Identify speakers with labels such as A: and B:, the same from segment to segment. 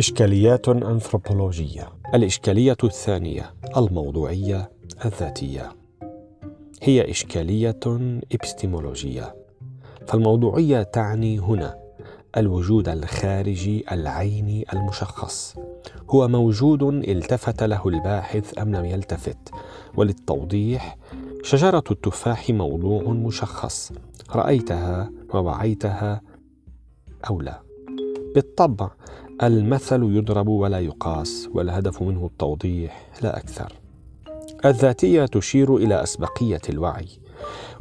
A: إشكاليات أنثروبولوجية. الإشكالية الثانية الموضوعية الذاتية. هي إشكالية إبستيمولوجية. فالموضوعية تعني هنا الوجود الخارجي العيني المشخص. هو موجود التفت له الباحث أم لم يلتفت. وللتوضيح شجرة التفاح موضوع مشخص. رأيتها ووعيتها أو لا. بالطبع المثل يضرب ولا يقاس والهدف منه التوضيح لا أكثر. الذاتية تشير إلى أسبقية الوعي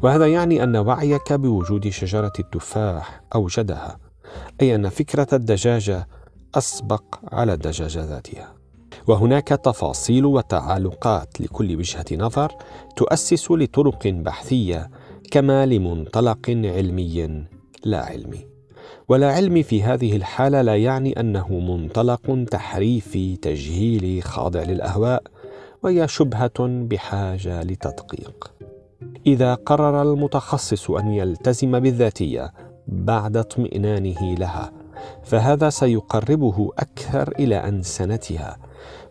A: وهذا يعني أن وعيك بوجود شجرة التفاح أوجدها أي أن فكرة الدجاجه أسبق على الدجاجه ذاتها. وهناك تفاصيل وتعالقات لكل وجهة نظر تؤسس لطرق بحثية كما لمنطلق علمي لا علمي. ولا علم في هذه الحالة لا يعني أنه منطلق تحريفي تجهيلي خاضع للأهواء وهي شبهة بحاجة لتدقيق. إذا قرر المتخصص أن يلتزم بالذاتية بعد اطمئنانه لها فهذا سيقربه أكثر إلى أنسنتها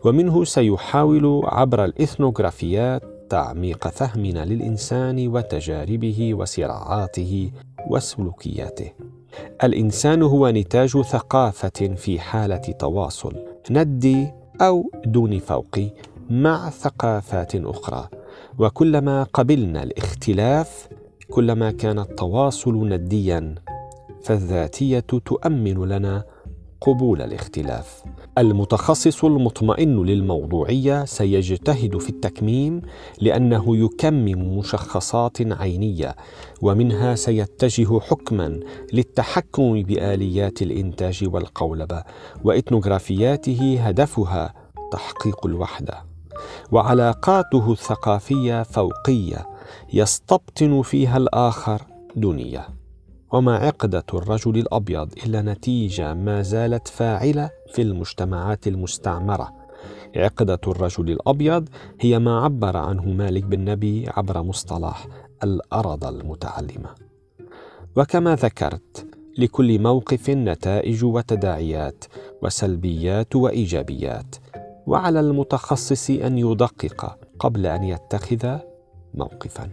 A: ومنه سيحاول عبر الإثنوغرافيات تعميق فهمنا للإنسان وتجاربه وصراعاته وسلوكياته. الإنسان هو نتاج ثقافة في حالة تواصل ندي أو دون فوق مع ثقافات أخرى. وكلما قبلنا الاختلاف كلما كان التواصل نديا فالذاتية تؤمن لنا قبول الاختلاف. المتخصص المطمئن للموضوعية سيجتهد في التكميم لأنه يكمم مشخصات عينية ومنها سيتجه حكما للتحكم بآليات الإنتاج والقولبه وإتنوغرافياته هدفها تحقيق الوحدة. وعلاقاته الثقافية فوقية يستبطن فيها الآخر دونيه وما عقدة الرجل الأبيض إلا نتيجة ما زالت فاعلة في المجتمعات المستعمرة. عقدة الرجل الأبيض هي ما عبر عنه مالك بن نبي عبر مصطلح الأرض المتعلمة. وكما ذكرت لكل موقف نتائج وتداعيات وسلبيات وإيجابيات وعلى المتخصص أن يدقق قبل أن يتخذ موقفاً.